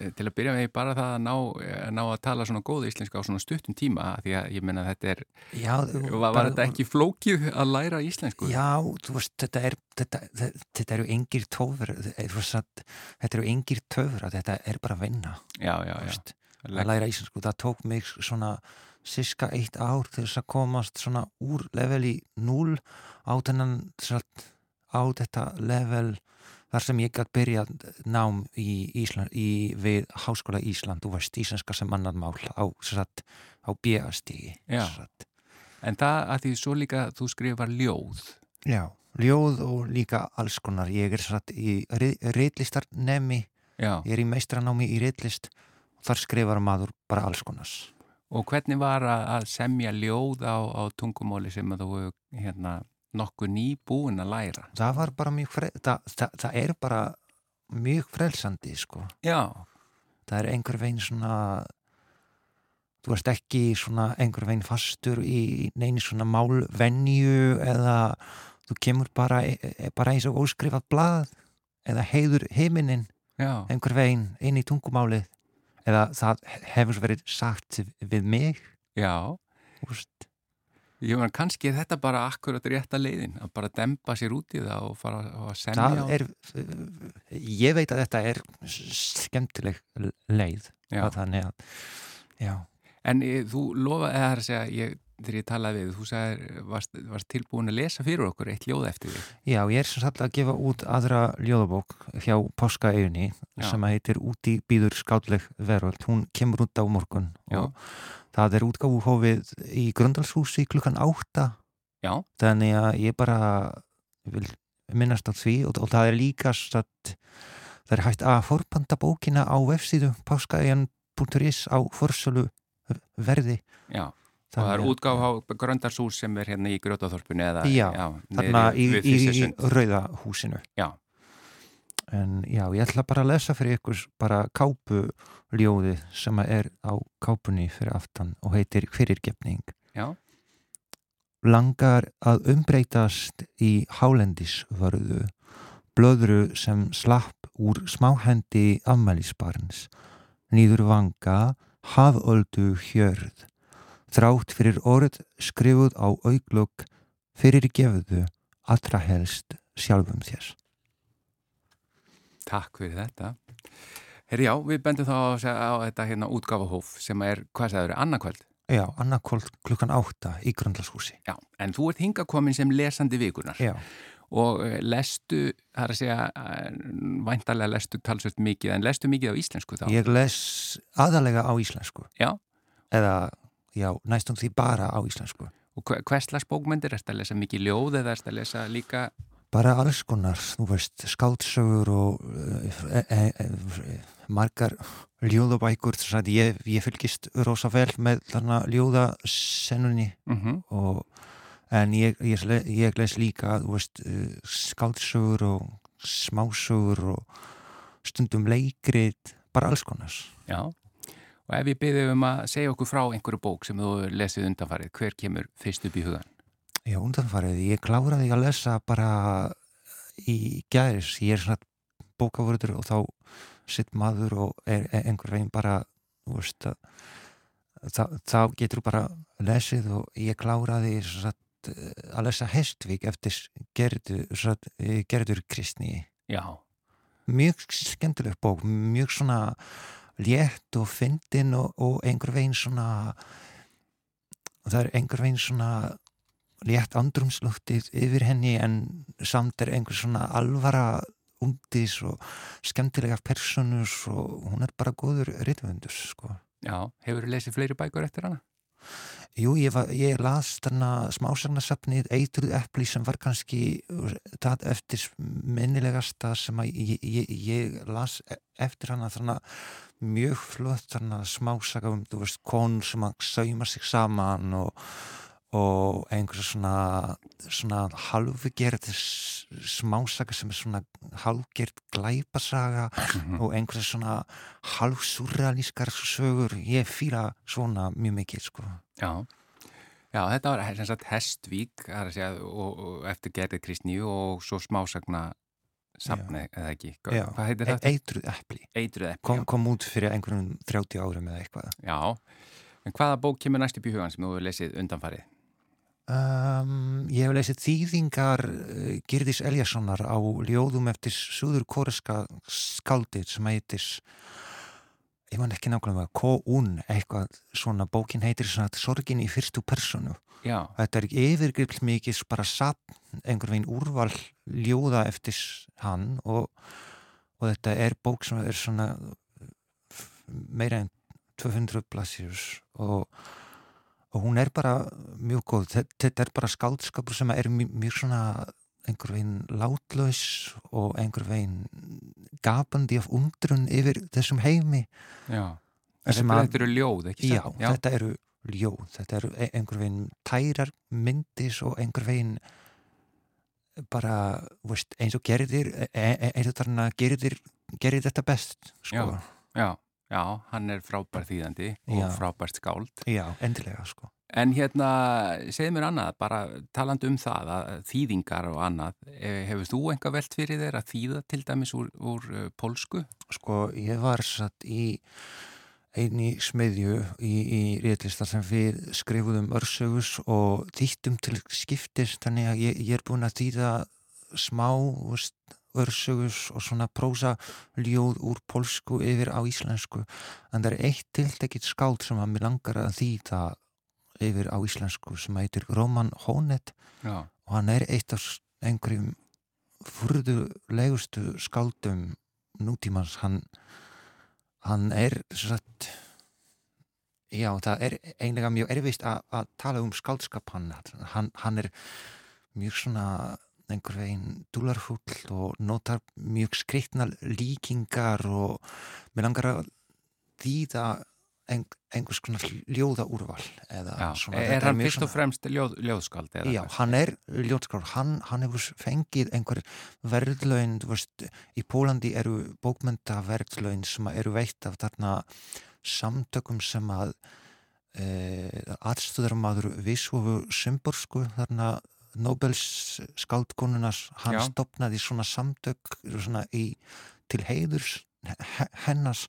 eh, til að byrja með bara það að ná, eh, ná að tala svona góða íslensku á svona stuttum tíma því að ég meina þetta er, Já, var, var þetta ekki flókið að læra íslensku? Já, þú veist, þetta er, þetta, þetta, eru engir tófur, þetta eru engir töfur, þetta er bara að vinna. já, já, þú veist, að læra íslensku það tók mig svona síska eitt ár til þess að komast svona úr level í 0 á þennan á þetta level þar sem ég gætt byrjað nám í Ísland í, við Háskóla Ísland þú veist íslenska sem annan mál á, á Já. En það að því svo líka þú skrifar ljóð. Já, ljóð og líka alls konar. Ég er satt í reitlistarnemi Já, ég er í meistranámi í reitlist og þar skrifar maður bara alls konars og hvernig var að, semja ljóð á, á tungumáli sem þú hérna, nokkuð nýbúin að læra? það var bara mjög frel, það, það, það er bara mjög frelsandi sko Já, það er einhver veginn svona þú ert ekki svona einhver veginn fastur í neini svona málvenju eða þú kemur bara, e- bara eins og óskrifað blað eða heiður heiminin já, einhver veginn inn í tungumálið eða það hefur verið sagt við mig já. þú veist. Ég meina, kannski er þetta bara akkurat rétta leiðin, að bara dempa sér út í það og fara að semja er ég veit að þetta er skemmtileg leið að þannig að já, En e, þú lofa, eða það er að segja, ég, þegar ég talaði við, þú sagðir, varst, varst tilbúin að lesa fyrir okkur eitt ljóð eftir því. já, ég er sem sagt að gefa út aðra ljóðabók hjá Páskaeyjunni Já. sem heitir Úti býður skátleg veröld, hún kemur út á morgun Já. og það er útgáfuhófið í Grundalshúsi klukkan átta Já, þannig að ég bara vil minnast á því og, og það er líka satt, það er hægt að forbanda bókina á vefsíðu páskaegjan.is á forsölu verði já. Og það er Þannig að- útgáf á Gröndarshús sem er hérna í Grjótaþorpunni eða Já, þarna niðri í, í, í Fiskisund. rauða húsinu Já. En já, ég ætla bara að lesa fyrir ykkur bara kápuljóði sem er á kápunni fyrir aftan og heitir Fyrirgefning Já. Langar að umbreytast í hálendisvörðu blöðru sem slapp úr smáhendi afmælisbarns nýður vanga haföldu hjörð þrátt fyrir orð skrifuð á auglug fyrir gefðu allra helst sjálfum þér. Takk fyrir þetta. Herri já, við bendum þá á, á þetta hérna útgáfahóf sem er, hvað sagður, annarkvöld. Já, annarkvöld klukkan átta í Gröndalshúsi. Já, en þú ert hinga komin sem lesandi vikunar Já, og eh, lestu, það er að segja, eh, væntalega lestu talsvöld mikið, en lestu mikið á íslensku þá? ég les aðalega á íslensku. Já. Eða, já, næstum því bara á íslensku. Og hve- hverslas bókmyndir, erst að lesa mikið ljóð eða erst að lesa líka, Bara alls konar, þú veist, skáldsögur og e, e, e, margar ljóðabækur, þess að ég, ég fylgist rosa vel með þarna ljóðasennunni mm og en ég, ég, ég les líka þú veist, uh, skáldsögur og smásögur og stundum leikrit bara alls konar já. Og ef ég byrði um að segja okkur frá einhverju bók sem þú lesið undanfarið, hver kemur fyrst upp í hugan? Já, undanfarið, ég kláraði að lesa bara í gæris, ég er svona bókavörður og þá sitt maður og er, er einhver veginn bara þú veist að þá, getur bara lesið og ég kláraði satt, að lesa Hestvík eftir Gerður, satt, Gerður Kristni. Já, mjög skemmtileg bók, mjög svona létt og fyndin og, og einhver veginn svona það er einhver veginn svona létt andrumsluktið yfir henni en samt er einhver svona alvara undis og skemmtilega personur og hún er bara góður ritvöndur sko. já, hefur þú lesið fleiri bækur eftir hana? Jú, ég, var, ég las þarna smásagnasafnið Eitruð epli sem var kannski það eftir minnilegasta sem að ég, ég, ég las e- eftir hana þarna mjög flott þarna smásaga um, þú veist, konur sem að sauma sig saman og, og einhversa svona, svona halvgerð s- smásaga sem er svona halvgerð glæpasaga Mhm. og einhversa svona halvsurrealískar sögur, ég fýla svona mjög mikið sko. Já, já þetta var sem sagt Hestvík segja, og, og eftir Gerði Kristníu og svo smásagna safni, eða ekki, hvað heitir E þetta? Eitruð epli Eitruð epli, kom, kom út fyrir einhverjum 30 árum eða eitthvað já. En hvaða bók kemur næst upp í hugan sem þú hefur lesið undanfarið? Um, Ég hef lesið þýðingar uh, Girdis Eljasonar á ljóðum eftir suður kóreska skaldið sem heitir ég man ekki nákvæmlega K.U.N. eitthvað svona bókin heitir Sorgin í fyrstu personu Já, Þetta er yfirgrill mikið bara satt einhver veginn úrval ljóða eftir hann og, og þetta er bók sem er svona meira en 200 blassjur og, og hún er bara mjög góð. Þetta, þetta er bara skáldskapur sem er mjög, mjög svona einhver veginn látlaus og einhver veginn gapandi af undrun yfir þessum heimi. já. En Sem þetta, að- þetta eru ljóð, ekki Já, satt? þetta eru ljóð, þetta eru e- einhver veginn tærar myndis og einhver veginn bara, veist, eins og gerðir e- e- eins og þarna gerðir gerir þetta best, sko Já. Já, já, hann er frábær þýðandi og Já. frábært skáld. Já, endilega, sko En hérna, segð mér annað, bara talandi um það að þýðingar og annað, eh, hefur þú enga velt fyrir þér að þýða til dæmis úr, úr uh, pólsku? Sko, ég var satt í einni smiðju í, í réttlistar sem við skrifuðum örsögus og þýttum til skiptis þannig að ég, ég er búin að þýða smá veist, örsögus og svona prósa ljóð úr pólsku yfir á íslensku. En það er eitt tiltekit skáld sem að mér langar að þýða yfir á íslensku sem heitir Roman Hónet Já, og hann er eitt af einhverjum furðulegustu skáldum nútímans. Hann, hann er satt, já það er einlega mjög erfist að tala um skáldskap hann, hann hann er mjög svona einhver veginn dúlarfull og notar mjög skreitna líkingar og mér langar að þýða ein, einhvers konar ljóða úrval eða Já. svona, Er hann fyrst og fremst ljóð, ljóðskald? Já, hann er ljóðskráð, hann, hann hefur fengið einhver verðlaun, þú veist, í Pólandi eru bókmynda verðlaun sem eru veitt af þarna samtökum sem að e, aðstöðarmaður Vísvofu Symborsku, þarna Nobels skáldkonunars, hann Já. stopnaði svona samtök svona í, til heiðurs he- hennars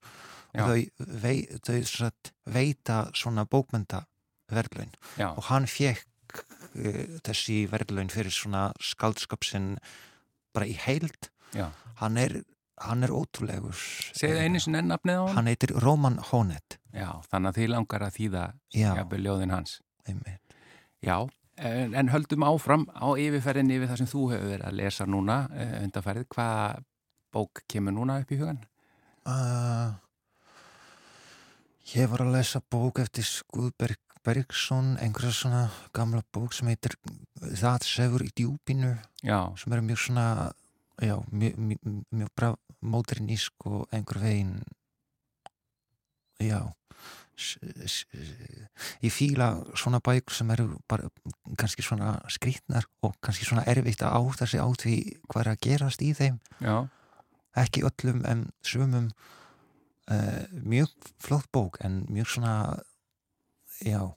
Já. og þau, vei, þau satt, veita svona bókmynda verðlaun Já, og hann fekk uh, þessi verðlaun fyrir svona skaldskap sinn bara í heild hann er, hann er ótrúlegur Segðu einu sinni enn nafnið á hann? hann heitir Roman Honet Já, þannig að þið langar að þýða já, jafnvel ljóðin hans. einmitt. Já, en, en höldum áfram á yfirferðinni yfir það sem þú hefur verið að lesa núna uh, undanfærið. Hvaða bók kemur núna upp í hugan? Uh, ég var að lesa bók eftir Skuðberg Bergson einhverja svona gamla bók sem heitir Það sefur í djúpinu Já, sem er mjög svona já, mjög, mjög, mjög bra modernísk og einhver veginn já ég fíla svona bækur sem eru bara kannski svona skrýtnar og kannski svona erfitt að átta sig á því hvað er að gerast í þeim já, ekki öllum en sumum uh, mjög flott bók en mjög svona já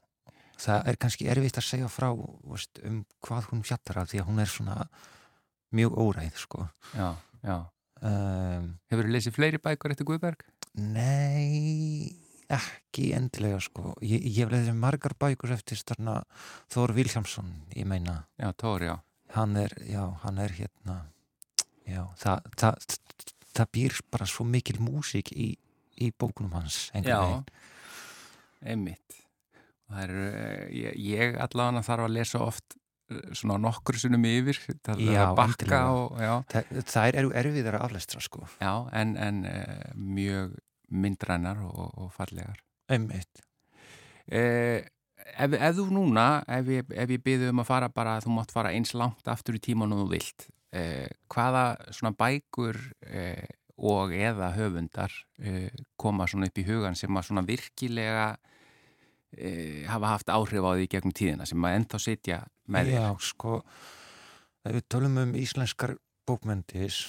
það er kannski erfitt að segja frá veist, um hvað hún fjallar af því að hún er svona mjög óræð sko já, já. um, Hefur þið lesið fleiri bækur eftir Guðberg? Nei ekki endilega sko ég, ég lesið margar bækur eftir starna Þór Vilhjámsson ég meina Já, Tóri, já. hann er, já, hann er hérna já, það, það, það býr bara svo mikil músík í, í bókunum hans Já, veginn. einmitt. Það er, eh, ég, ég allavega þarf að lesa oft eh, svona nokkur sunnum yfir, það er að bakka og, Það, það eru erfiðar að aflestra sko já, en, en uh, mjög myndrænar og, og fallegar. einmitt Eh, ef, ef þú núna, ef ég, ef ég byði um að fara bara, þú mátt fara eins langt aftur í tíman og þú vilt, eh, hvaða svona bækur eh, og eða höfundar eh, koma svona upp í hugan sem að svona virkilega eh, hafa haft áhrif á því gegnum tíðina sem að ennþá sitja með þér? Já, sko ef við tölum um íslenskar bókmyndis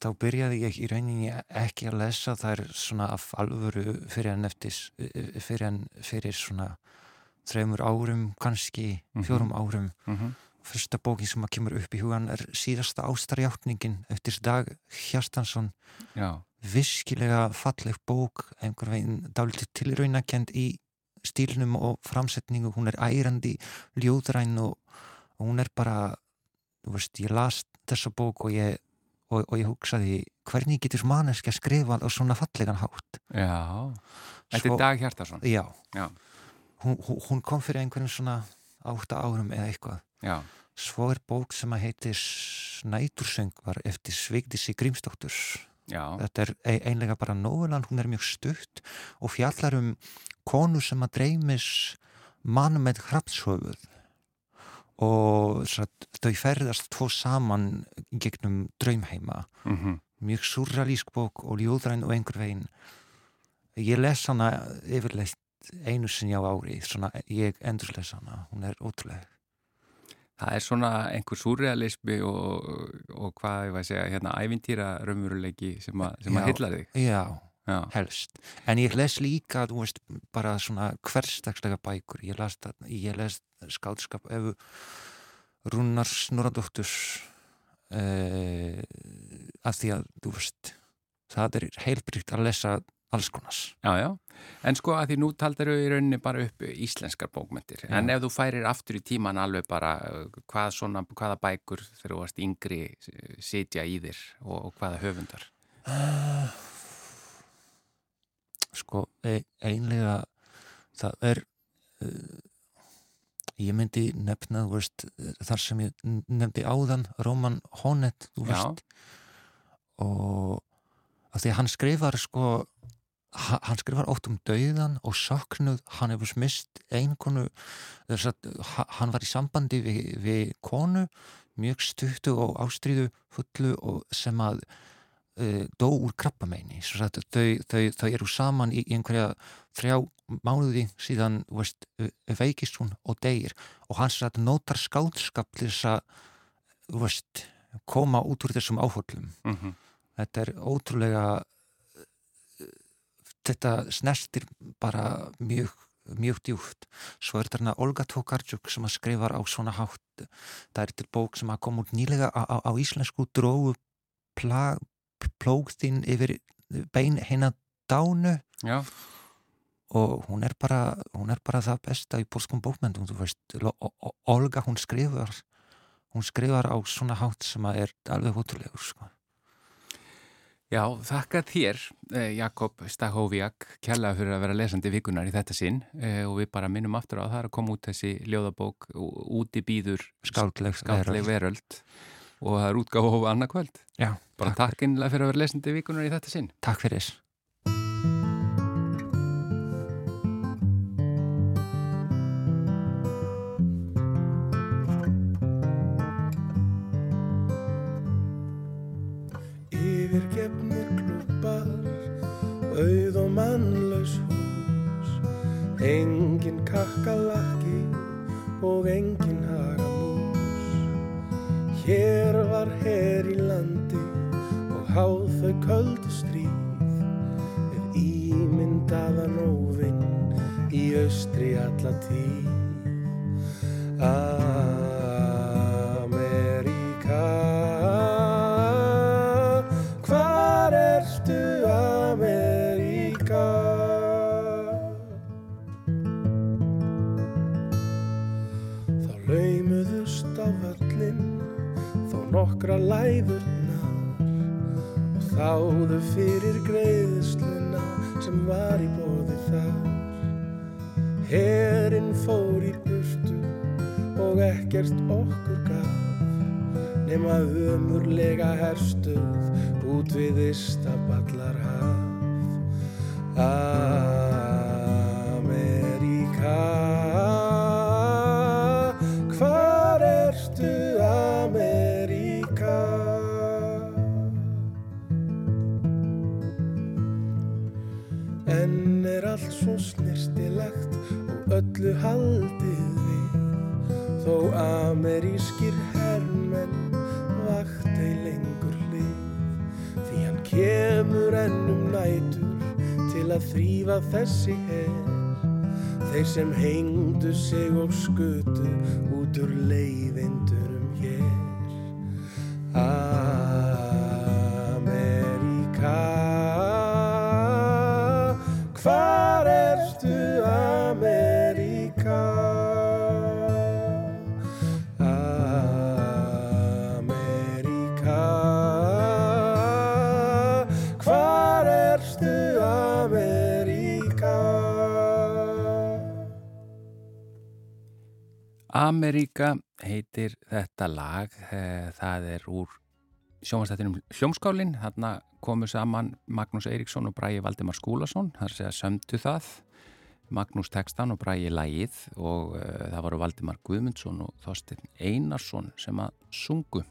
þá byrjaði ég í rauninni ekki að lesa þær svona af alvöru fyrir en eftir fyrir en fyrir svona þreymur árum kannski, Mhm. fjórum árum. Mm fyrsta bókin sem að kemur upp í hugan er síðasta ástarjáttningin eftir Dag Hjartansson Já, viskilega falleg bók einhver veginn dálítið tilraunakend í stílnum og framsetningu. Hún er ærandi, ljóðræn og, og hún er bara þú veist, ég las þessa bók og ég, og, og ég hugsaði hvernig getur manneski að skrifa á svona fallegan hátt? Já. Þetta er Dag Hjartarsson. já, Já, hún, hún- kom fyrir einhverjum svona átta árum eða eitthvað. Já, svo er bók sem að heitir Snætursöngvar eftir Svigdísi Grímsdótturs já, þetta er einlega bara nóvelan, hún er mjög stutt og fjallar um konu sem að dreymis mann með hrapshöfuð og satt, þau ferðast tvo saman í gegnum draumheima. Mm mjög surralísk bók og ljóðræn og einhver veginn. Ég les hana yfirleitt einu sinni á ári. Svona, ég endur les hana, hún er ótrúlega Það er svona einhver súrealismi og, og hvað ég var að segja, hérna ævintýra raunveruleiki sem, að- sem að hylla þig. já, Já, helst en ég les líka, þú veist, bara svona hversdagslega bækur ég les, það, ég les skáldskap ef Rúnar Snoradóttur uh, að því að, þú veist það er heilbrygt að lesa alls konars já, já. En sko að því nú taldar í rauninni bara upp íslenskar bókmyndir. En Já. ef þú færir aftur í tíman alveg bara uh, hvað svona, hvaða bækur þegar þú varst yngri uh, sitja í þér og, og hvaða höfundar. uh, sko, e einlega það er uh, ég myndi nefna, veist þar sem ég nefndi áðan Róman veist. Og að því að hann skrifar sko ha- hann skrifar ótt um dauðan og saknuð, hann hefur smist að ha- hann var í sambandi við, við konu mjög stuttu og ástríðu fullu og sem að uh, dó úr krabbameini þau, þau, þau eru saman í einhverja þrjá mánuði síðan veist, veikist hún og deyr og hann satt nótar skáldskap til þess að veist, koma út úr þessum áföllum Mhm. þetta er ótrúlega þetta snertir bara mjög mjög djúft. Svo er þarna Olga Tokarczuk sem að skrifar á svona hátt það er til bók sem að koma út nýlega á, á, á íslensku drógu pla, plógþinn yfir bein hennar dánu Já, og hún er bara, hún er bara það besta í pólskum bókmyndum, Olga, hún skrifar hún skrifar á svona hátt sem að er alveg ótrúlegur, sko. Já, þakka þér, eh, Jakob Stahoviak, kærlega fyrir að vera lesandi vikunar í þetta sinn eh, og við bara minnum aftur á það að koma út þessi ljóðabók ú- úti býður skáldleg veröld. Og það er útgáfa hófa annað kvöld. Já, Bara takk innlega fyrir að vera lesandi vikunar í þetta sinn. Takk fyrir. Yfirgefnir klubbar, auð og mannlaus hús, engin kakkalakki og engin. Hér var her í landi og háð þau köldu stríð, við ímyndaðan óvinn í austri alla tíð. Ameríka, nokkra læðurnar og þáðu fyrir greiðsluna sem var í bóði þar. Herinn fór í burtu og ekkert okkur gaf nema ömurlega herstuð út við Istaballar haf. Haldið við. Þó amerískir hermenn vakt ei lengur hlið Því hann kemur ennum nætur til að þrýfa þessi her. Þeir sem hengdu sig og skutu út úr leiðindurum Ameríka heitir þetta lag, eh, það er úr sjónvastættinum Hljómskálin, þarna komu saman Magnús Eiríksson og Bræi Valdimar Skúlason, að segja sömdu það, Magnús tekstan og Bræi lagið og uh, það voru Valdimar Guðmundsson og Þorstein Einarsson sem að sungu.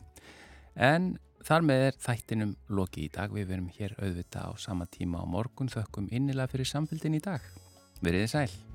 En þar með er þættinum lokið í dag, við verum hér auðvita á sama tíma á morgun, þökkum innilega fyrir samfélgin í dag. Verið þið sæl.